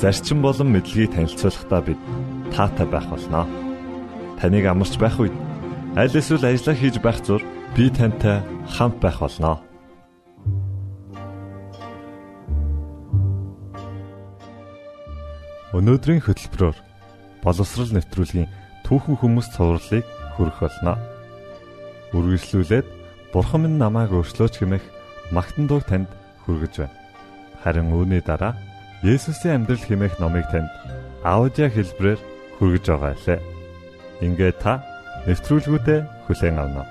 зарчим болон мэдлэгийг танилцуулахдаа бид таатай байх болноо. Таныг амарч байх үед аль эсвэл ажиллаа хийж байх зур би тантай хамт байх болноо. Өнөөдрийн хөтөлбөрөөр боловсрал нэвтрүүлгийн түүхэн хүмүүс цувралыг хүргэх болно. Үргэлжлүүлээд Бурхан минь намайг өөрчлөөч хэмээх магтан дуу танд хүргэж байна. Харин үүний дараа Есүсийн амьдрал хэмээх номыг танд аудио хэлбэрээр хүргэж байгаа лээ. Ингээ та нэвтрүүлгүүдэд хүлээн авна.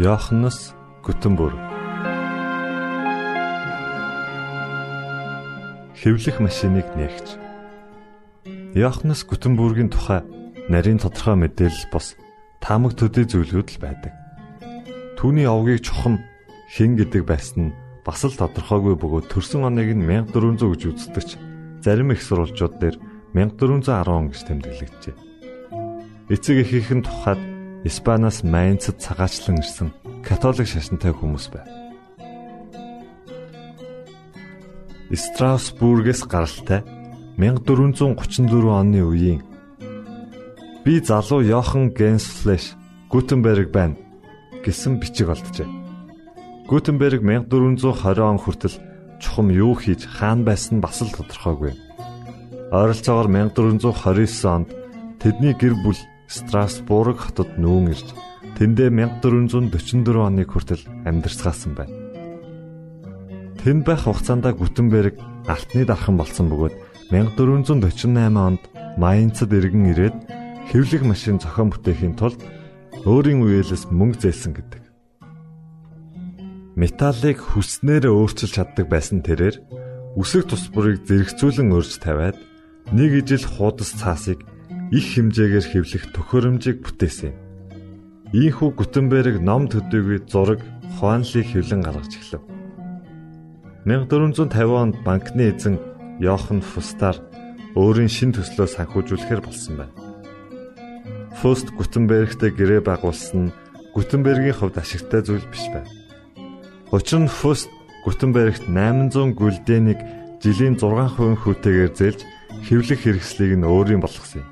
Йоханнес Гүтэнбүрг хэвлэх машиныг нээгч. Яхнес Гүтенбүргийн тухай нарийн тодорхой мэдээлэл бос таамаг төдий зүйлүүд л байдаг. Түүний овгийг чухам хэн гэдэг байсан нь бас л тодорхойгүй бөгөөд төрсөн оныг нь 1400 гэж үздэгч зарим их сурвалжууд дээр 1410 гэж тэмдэглэгдэжээ. Эцэг эхийнхэн тухайд Испаниас Майнцад цагаачлан ирсэн католик шашинтай хүмүүс байв. Страсбургээс гаралтай 1434 оны үеийн би залуу Йохан Генсфлеш Гутенберг байна гэсэн бичиг олджээ. Гутенберг 1420 он хүртэл чухам юу хийж хаан байсан бас л тодорхойгүй. Ойролцоогоор 1429 онд тэдний гэр бүл Страсбург хотод нүүн ирж тэндээ 1444 оны хүртэл амьдарцгаасан байна. Тэнд байх хугацаанд Гүтенберг алтны дархан болсон бөгөөд 1448 онд Майнцад иргэн ирээд хэвлэх машин зохион бүтээхийн тулд өөрийн үеэлээс мөнгө зээлсэн гэдэг. Металлыг хүснээр өөрчилж чаддаг байсан тэрээр үсэг тусбарыг зэрэгцүүлэн өрж тавиад нэг ижил хуудас цаасыг их хэмжээгээр хэвлэх төхөөрөмжийг бүтээсэн. Ийхүү Гүтенберг ном төдийгүй зураг, хуанлыг хэвлэн гаргаж эхлэв. 1450 онд банкны эзэн Йохан Фустаар өөрийн шин төслөө санхүүжүүлэхээр болсон байна. Фуст Гутенбергтэй гэрээ байгуулсан нь Гутенбергийн хувьд ашигтай зүйл биш байв. Учир нь Фуст Гутенбергт 800 гүлдэнийг жилийн 6% хүүтэйгээр зээлж хэвлэх хэрэгслийг нь өөрийн болгосон юм.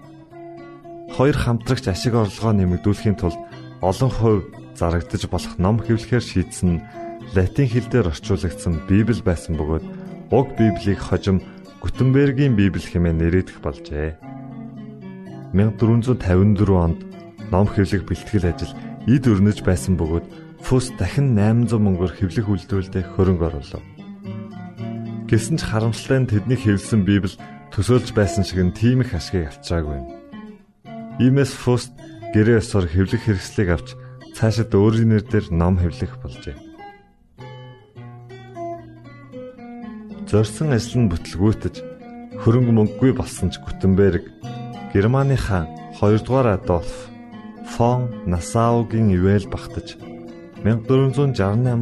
Хоёр хамтрагч ашиг орлогоо нэмэгдүүлэхийн тулд олон хувь зарагдаж болох ном хэвлэхээр шийдсэн нь латин хэл дээр орчуулагдсан Библи байсан бөгөөд уг Библийг хожим Гутенбергийн Библи хэмээн нэрийдэх болжээ. 1454 онд ном хэвлэх бэлтгэл ажил эд өрнөж байсан бөгөөд Фус дахин 800 мөнгөөр хэвлэх үйлдвэрлэлд хөрөнгө оруулав. Гэсэн ч харамсалтай нь тэдний хэвлсэн Библи төсөөлж байсан шиг нь тийм их ашгийг авчираагүй юм. Иймээс Фуст гэрээ ёсоор хэвлэх хэрэгслийг авч цаашид өөрийн нэрээр ном хэвлэх болжээ. Зорьсон ажил нь бүтлгүүтэж хөрөнгө мөнгөгүй болсон ч Гутенберг Германы хаан 2 дугаар Адольф фон Насаугийн ивэл багтаж 1468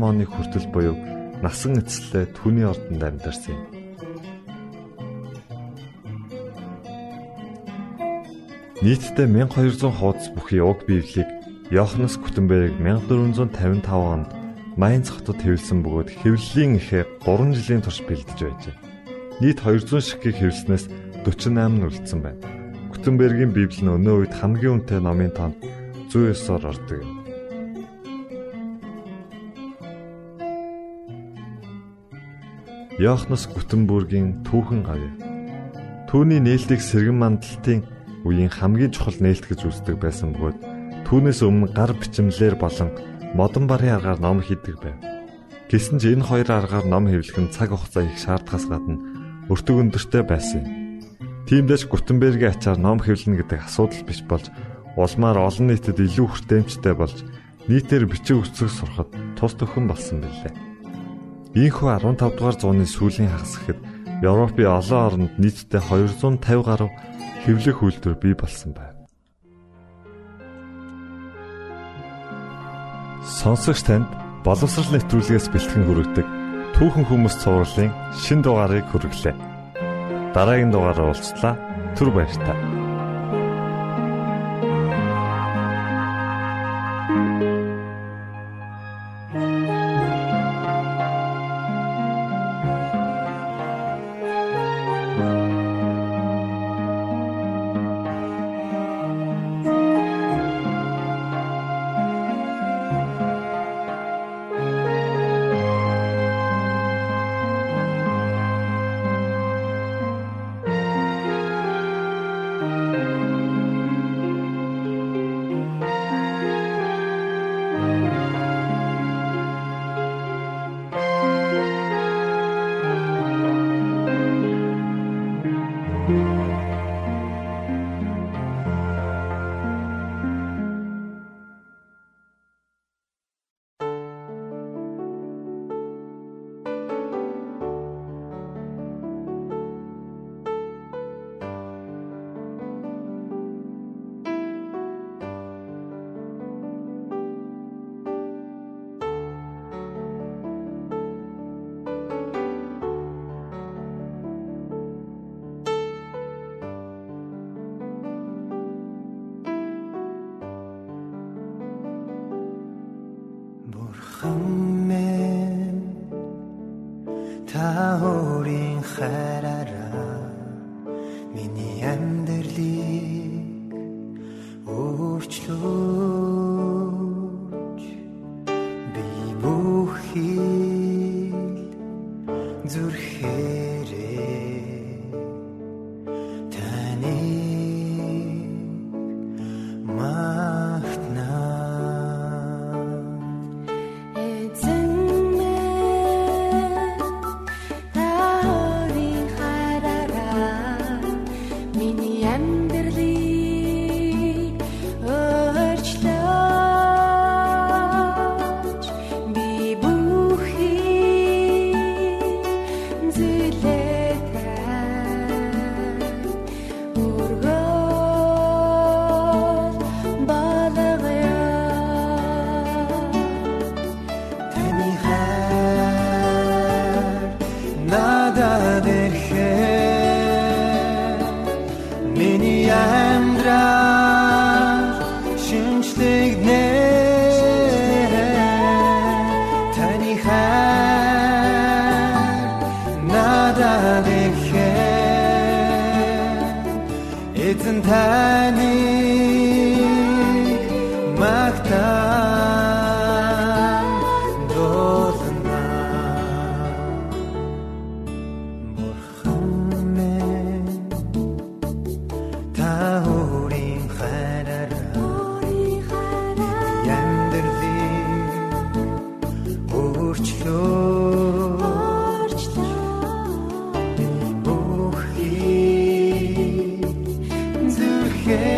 оны хүртэл буюу насан эцэслээ түүний ордонд амьдарсан юм. Нийтдээ 1200 хуудас бүхий уг Библийг Йоханнес Гутенберг 1455 онд Майнц хотод хэвлсэн бөгөөд хэвлэлийн ихээ 3 жилийн турш бэлдэж байжээ. Нийт 200 ширхгийг хэвлснээс 48 нь үлдсэн байна. Гутенбергийн Библи нь өнөө үед хамгийн үнэтэй номын тоонд 109-оор ордог юм. Йоханнес Гутенбергийн түүхэн гавь. Түүний нээлтийг сэргэн мандалтын үеийн хамгийн чухал нээлт гэж үздэг байсан бөгөөд түүнээс өмнө гар бичмлэр болон модон барын аргаар ном хийдэг байв. Гэсэн ч энэ хоёр аргаар ном хэвлэх нь цаг хугацаа их шаардлагаас гадна өртөг өндөртэй байсан юм. Тиймдээс Гутенбергийн ачаар ном хэвлэнэ гэдэг асуудал биш болж улмаар олон нийтэд илүү хүртээмжтэй болж нийтээр бичиг үсэг сурахад тус төхөн болсон билээ. Ийхүү 15 дугаар зууны сүүлийн хагас гэхэд Европын олон оронд нийтдээ 250 гаруй хэвлэх үйлдвэр бий болсон байна. Сонсогч танд боловсрал нэвтрүүлгээс бэлтгэн хүргэдэг түүхэн хүмүүс цувралын шин дугаарыг хүргэлээ. Дараагийн дугаараар уулзлаа. Түр баярлалаа. that have yeah.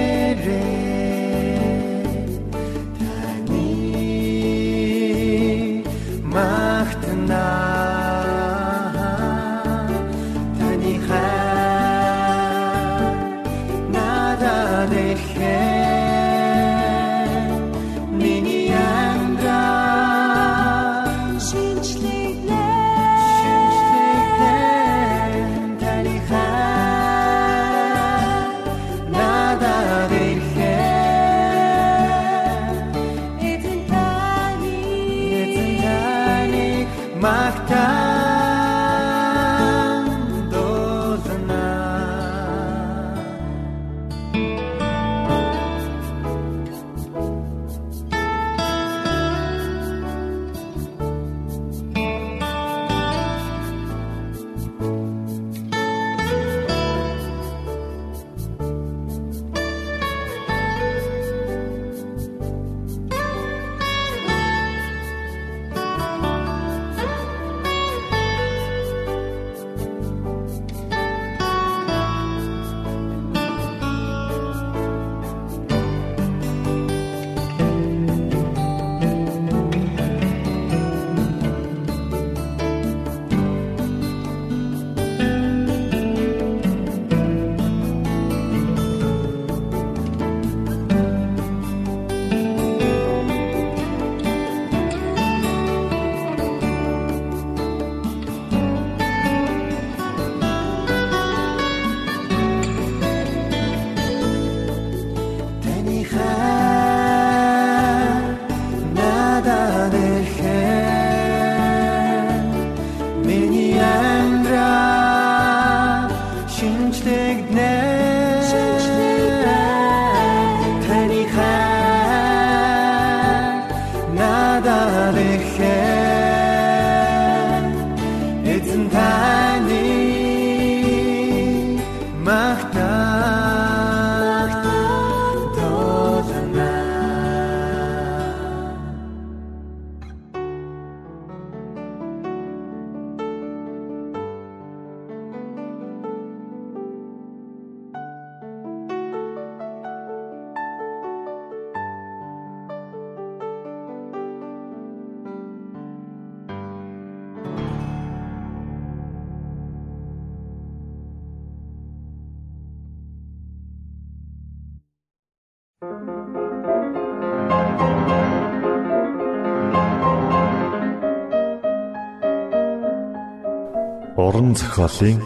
Уран зохиолын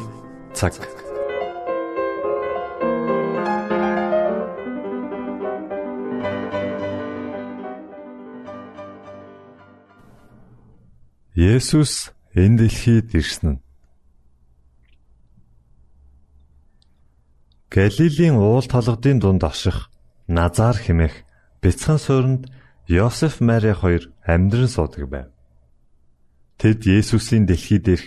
цаг. Есүс энэ дэлхийд ирсэн нь Галилийн уул толгодын дунд аших Назар хэмээх бяцхан суурьнд Йосеф Мари хоёр амьдран суудаг байв. Тэд Есүсийн дэлхийд ирэх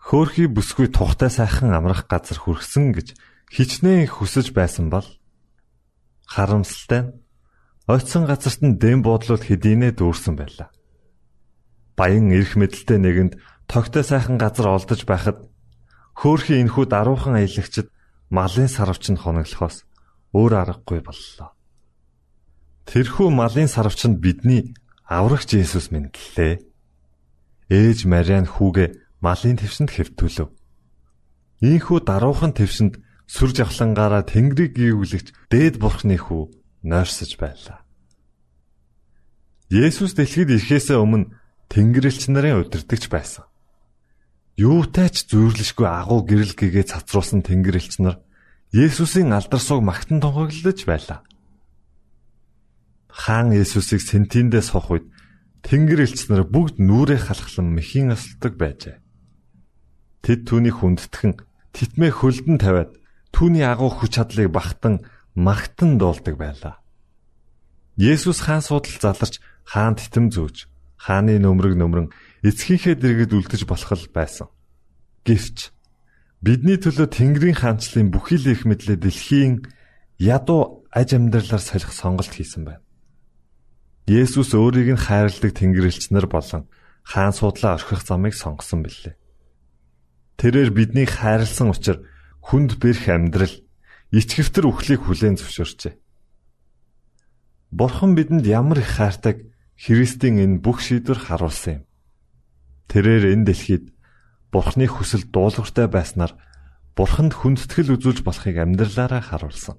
хөөхий бүсгүй тухтай сайхан амрах газар хүрсэн гэж хичнээн хүсэж байсан бол харамсалтай нь ойтсон газарт нь дэм буудлууд хэдийнэ дүүрсэн байлаа. Баян эрх мэдэлтэй нэгэнд тогтой сайхан газар олдож байхад хөөхий энхүү даруухан аялагчд малын сарвч нь хоноглохоос өөр аргагүй боллоо. Тэрхүү малын сарвч нь бидний аврагч Есүс мэдлээ. Ээж Мариан хүүгээ малын твсэнд хэвтүүлв. Ийхүү даруухан твсэнд сүр жавхлангаараа тэнгэрийг гүйвлэгч дээд бурхны хүү нойрсож байлаа. Есүс дэлхийд ирэхээс өмнө тэнгэрлэгч нарын удирдахч байсан. Юутай ч зүйрлэшгүй агуу гэрэл гэгээ цацруулсан тэнгэрлэгч нар Есүсийн алдар суг магтан тунхаглаж байлаа. Хаан Есүсийг сентиндээ сох үед тэнгэрлэгч нар бүгд нүрээ халахлан мэхийн асалдаг байжээ. Тэд түүнийг хүндэтгэн титмээ хөлдөн тавиад түүний агуу хүч чадлыг багтан магтан дуулдаг байлаа. Есүс хаан суудал заларч хаан титэм зөөж хааны нөмрөг нөмрөн эцгийнхээ дэргэд үлдэж болох л байсан. Гэвч бидний төлөө Тэнгэрийн хаанчлалын бүхий л их мэдлээ дэлхийн ядуу аж амьдралаар солих сонголт хийсэн байна. Есүс өөрийг нь хайрладаг Тэнгэрлэгч нар болон хаан суудлаа орхих замыг сонгосон билээ. Тэрээр биднийг хайрлсан учраас хүнд бэрх амьдрал ичгэвтер үхлийг хүлээн зөвшөөрчээ. Бурхан бидэнд ямар их хайртаг Христийн энэ бүх шийдвэр харуулсан юм. Тэрээр энэ дэлхийд Бурханы хүсэл дуулууртай байснаар Бурханд хүндэтгэл үзүүлж болохыг амьдралаараа харуулсан.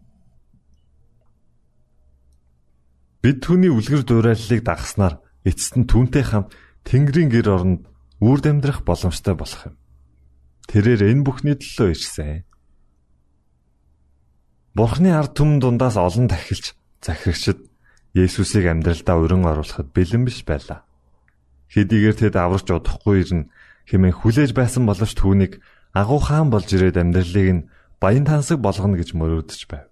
Бид түүний үлгэр дуурайллыг дагахснаар эцэст нь түүнтэй хамт Тэнгэрийн гэр оронд үрд амьдрах боломжтой болох юм. Тэрээр энэ бүхний төлөө ирсэн. Бурхны ард түмэн дундаас олон тахилч захирагчд Есүсийг амьдралдаа өрн оруулахад бэлэн биш байлаа. Хэдийгээр тэд аварч удахгүй ирнэ хэмээн хүлээж байсан боловч түүнийг агуу хаан болж ирээд амьдралыг нь баян тансаг болгоно гэж мөрөөдөж байв.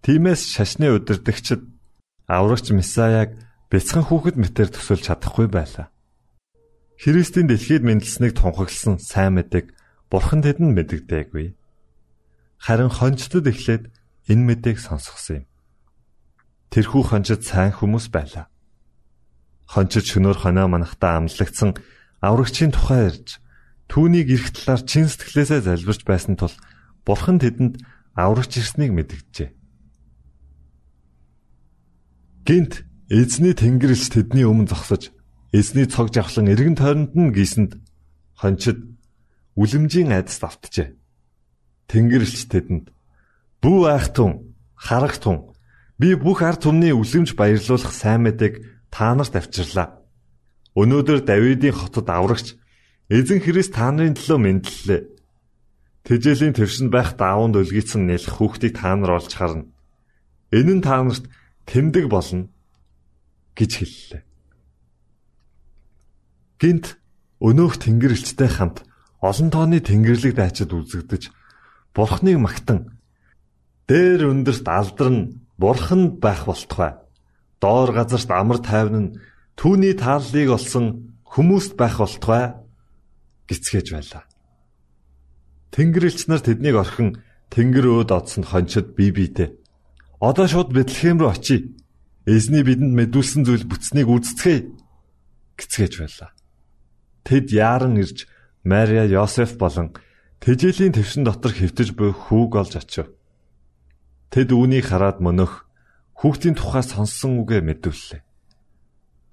Тиймээс шашны удирдагчид аврагч Месаяг бяцхан хүүхэд мэтэр төсөлж чадахгүй байлаа. Христийн дэлхийд мэндэлснийг тунхагласан сайн мэдэг Бурхан тэдэнд мэддэггүй. Харин хончдод эхлээд энэ мэдээг сонсгосон юм. Тэрхүү хончид сайн хүмүүс байлаа. Хончид шөнөөр хоноо манахтаа амлагдсан аврагчийн тухай ярьж түүнийг эрх талаар чин сэтгэлээсээ залбирч байсан тул Бурхан тэдэнд аврагч ирснийг мэдгэжээ. Гинт эзний тэнгэрлэгч тэдний өмнө зогсож эзний цог жавхлан эргэн тойронд нь гисэнд хончид үлэмжийн айдас давтжээ. Тэнгэрлэгч тэдэнд "Бүү айхтун, харагтун, би бүх ард түмний үлэмж баярлуулах сайн мэдээг та нарт авчирлаа. Өнөөдөр Давидын хотод аврагч эзэн Христ та нарын төлөө мэдлэлээ. Тэжээлийн твшинд байх даавууд өлгийцэн нэлэх хүүхдийг та нар олж харна. Энэ нь та нарт тэмдэг болно гэж хэллээ. Гинт өнөөх тэнгэрлэгчтэй хамт олон тооны тэнгэрлэг дайчид үзэгдэж бурхныг магтан дээр өндөрт алдарн бурханд байх болтугай. Доор газарт амар тайван нь түүний тааллыг олсон хүмүүст байх болтугай гисгэж байлаа. Тэнгэрлэгч нар тэднийг орхин тэнгэр өөд одсон хончид бие биедээ одоо шууд Бэтлехэм рүү очие. Эзний бидэнд мэдүүлсэн зүйл бүтснийг үздцгээе гисгэж байлаа. Тэд яаран ирж Мария, Йосеф болон Тэжээлийн твшин дотор хөвтөж буй хүүг олж очив. Тэд үүнийг хараад мөнөх хүүхдийн тухай сонссон үгээ мэдвэллээ.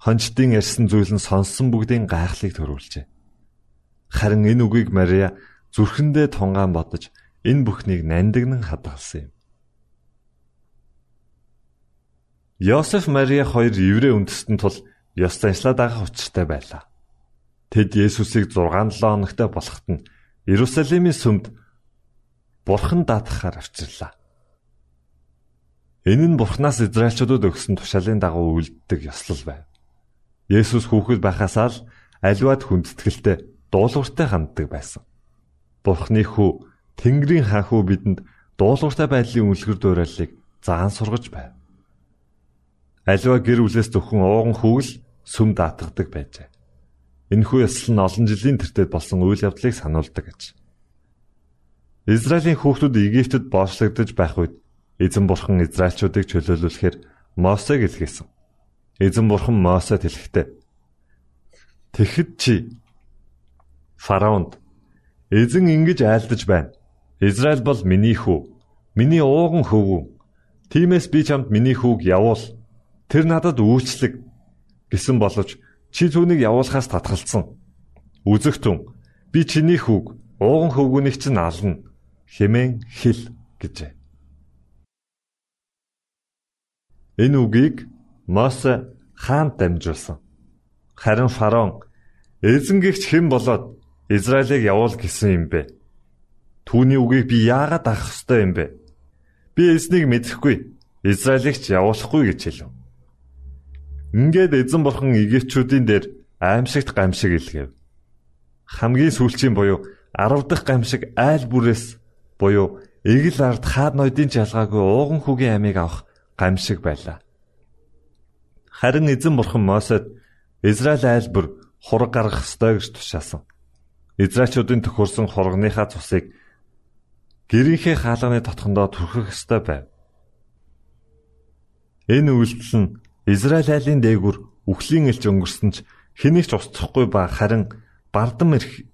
Хончдын ярьсан зүйл нь сонссон бүгдийн гайхлыг төрүүлжээ. Харин энэ үгийг Мария зүрхэндээ тунгаан бодож энэ бүхнийг нандинан хадгалсан юм. Йосеф Мария хоёр еврей үндэстэн тул ёс заншлаа дагах учиртай байлаа. Тэд Есүсийг 6-7 хоногтой болоход нь Иерусалимийн сүмд Бурхан даатгахаар авчирлаа. Энэ нь Бурханаас Израильчуудад өгсөн тушаалын дагуу үлддэг ёслол байв. Есүс хүүхэд байхасаа л аливаад хүндэтгэлтэй дуулууртай ханддаг байсан. Бурхны хүү Тэнгэрийн хаан хүү бидэнд дуулууртай байдлын үлгэр дуурайлыг заан сургаж байв. Аливаа гэр бүлээс зөвхөн ууган хүүл сүм даатгадаг байжээ. Энэхүү ёслол нь олон жилийн тэртет болсон үйл явдлыг сануулдаг гэж. Израилийн хүүхдүүд Египтэд боочлогдож байх үед эзэн бурхан Израильчуудыг чөлөөлүүлэхээр Мосег илгээсэн. Эзэн бурхан Мосед хэлэхдээ Тэгэхэд чи фараонд эзэн ингэж айлдаж байна. Израиль бол миний хүү, миний ууган хөвгүү. Тиймээс би чамд миний хүүг явуул. Тэр надад үйлчлэг гэсэн боловч Чи түүнийг явуулахаас татгалцсан. Үзэгтэн би чиний хүүг ууган хөвгүнийг чинь ална хэмээн хэл гэжээ. Энэ үгийг Мосе хаанд дамжуулсан. Харин фараон эзэнгэгч хэн болоод Израилийг явуул гэсэн юм бэ? Түүний үгийг би яагаад авах ёстой юм бэ? Би эзнийг мэдэхгүй, Израилийг ч явуулахгүй гэж хэлв. Ингээд эзэн бурхан Египтчүүдийн дээр аимшигт гамшиг илгээв. Хамгийн сүүлчийн буюу 10 дахь гамшиг айл бүрээс буюу эгэл ард хаад ноёдын жалгаагүй ууган хүүгийн амийг авах гамшиг байлаа. Харин эзэн бурхан Мосед Израиль айлбар хураг гаргах ёстой гэж тушаасан. Израильчуудын төхөрсөн хургийнхаа цусыг гэрийнхээ хаалганы тотхондоо түрхэх ёстой байв. Энэ үйлдэл нь Израиль айлын дээгүр үхлийн элч өнгөрсөн ч хэнийг ч устсахгүй ба харин бардам ирэх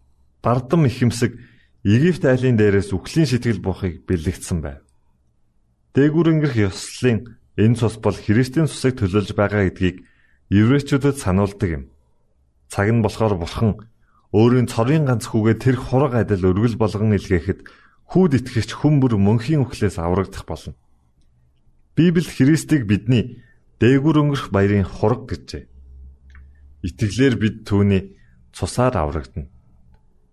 бардам ихэмсэг Египт айлын дээрээс үхлийн сэтгэл буухыг бэлэгдсэн байв. Дээгүр өнгөрөх ёслолын энэ цус бол Христийн цусыг төлөөлж байгаа гэдгийг еврейчүүдэд сануулдаг юм. Цаг нь болохоор бурхан өөрийн цорын ганц хүүгээ тэр хураг адил өргөл болгон илгээхэд хүүд итгэгч хүн бүр мөнхийн үхлээс аврагдах болно. Библи Христийг бидний дээгүр өнгөрөх баярын хураг гэжээ. Итгэлээр бид түүний цусаар аврагдана.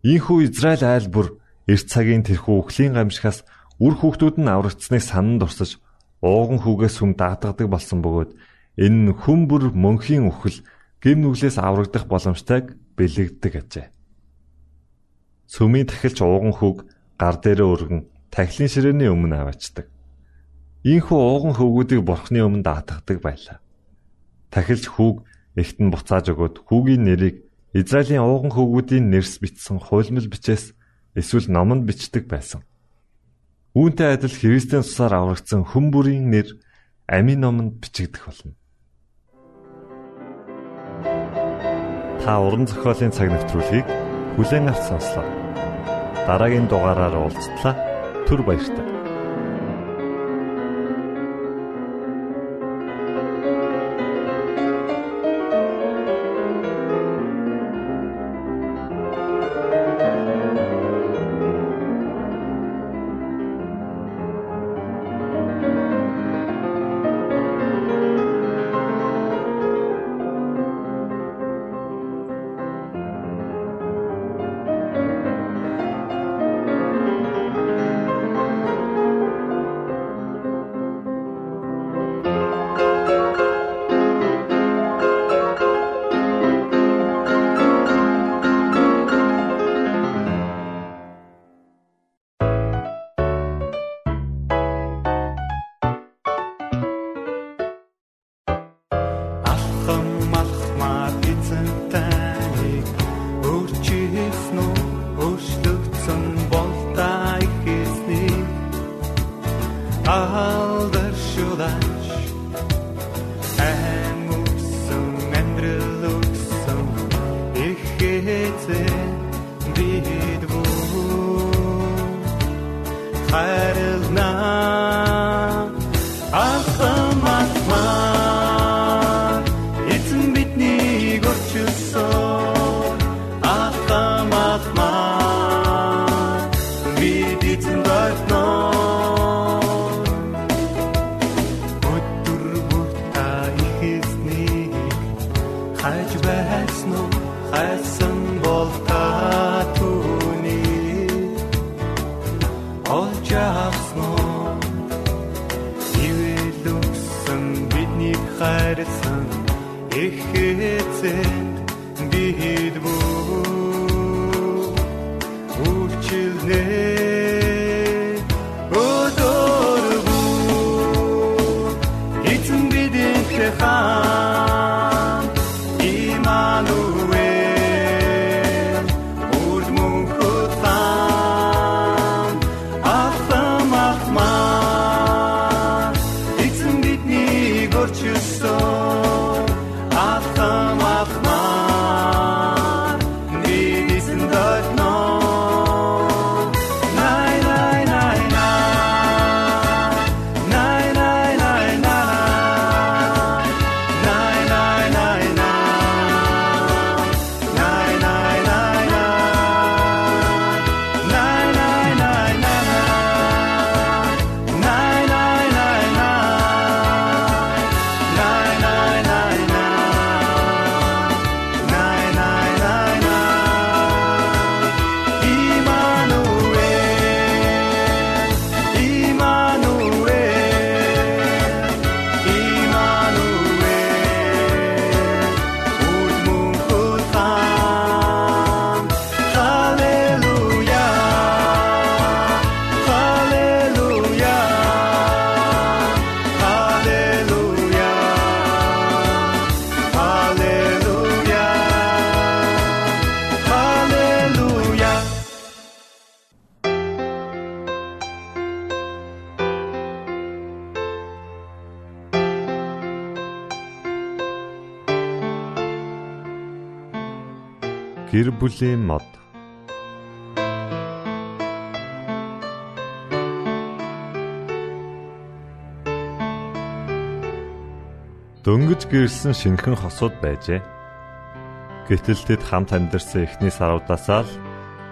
Ийхүү Израиль айл бүр эрт цагийн тэрхүү өхлийн гамшихаас үр хүүхдүүд нь аврагдсныг санан дурсаж ууган хүүгээс хүм даатгадаг болсон бөгөөд энэ нь хүм бүр мөнхийн үхэл гим нүглээс аврагдах боломжтойг бэлэгддэг ажээ. Сүмийн тахилч ууган хүүг гар дээрээ өргөн тахилын ширээний өмнө аваачдаг. Ийхүү ууган хөвгүүдийг бурхны өмнө даатгадаг байлаа. Тахилч хүүг эхтэн буцааж өгөөд хүүгийн нэрийг Израилийн ууган хөвгүүдийн нэрс бичсэн хуйлмал бичээс эсвэл номонд бичдэг байсан. Үүнтэй адил Христийн цусаар аврагдсан хүн бүрийн нэр амийн номонд бичигдэх болно. Та уран зохиолын цаг навтруулыг бүлээн авч сонслоо. Дараагийн дугаараар уулзтлаа. Түр баярлалаа. Гэр бүлийн мод Дөнгөж гэрэлсэн шинхэн хосууд байжээ. Гэтэл тэд хамт амьдарсан эхний саруудаасаа л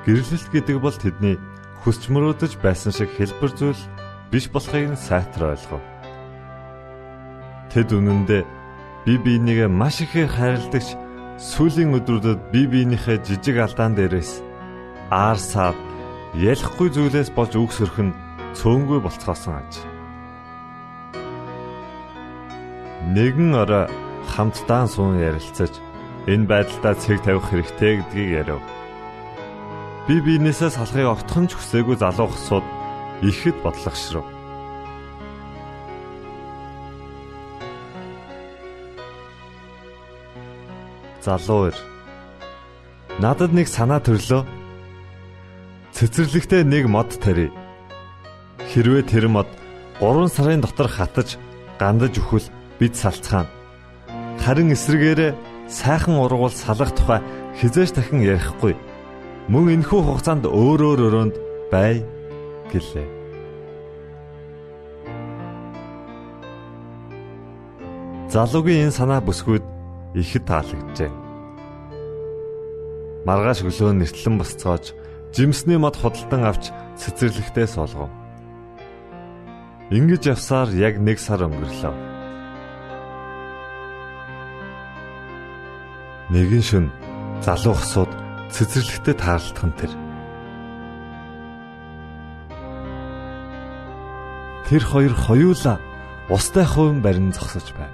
гэрлэлт гэдэг бол тэдний хүсч мөрөөдөж байсан шиг хэлбэр зүйл биш болохыг нь сайтар ойлгов. Тэд үнэндээ бие биенийгээ маш ихээр хайрладагч Сүүлийн өдрүүдэд бие биенийхээ жижиг алдаан дээрээс аар саад ялахгүй зүйлээс болж үгсөрөх нь цөөнгүй болцгоосон аж. Нэгэн орой хамтдаа суун ярилцаж энэ байдлаа цэг тавих хэрэгтэй гэдгийг ярив. Би биенээсээ салахыг огтхон ч хүсээгүй залуу хсууд ихэд бодлогошров. Залуу ир. Надад нэг санаа төрлөө. Цэцэрлэгтээ нэг мод тарий. Хэрвээ тэр мод 3 сарын дотор хатаж гандаж өхөл бид салцгаана. Харин эсрэгээрээ сайхан ургуул салах тухай хизээш дахин ярихгүй. Мөн энэхүү хугацаанд өөрөөр өрөөнд бай гэлээ. Залуугийн энэ санаа бүсгүйд ихэд таалагджээ. Маргааш өглөө нэртлэн босцоож жимсний мод худалдан авч цэцэрлэгтээ суулгав. Ингиж явсаар яг нэг сар өнгөрлөө. Нэгэн шөн залуу хсууд цэцэрлэгтээ таарлтхан тэр. Тэр хоёр хоёулаа устай хувин барин зогсож байв.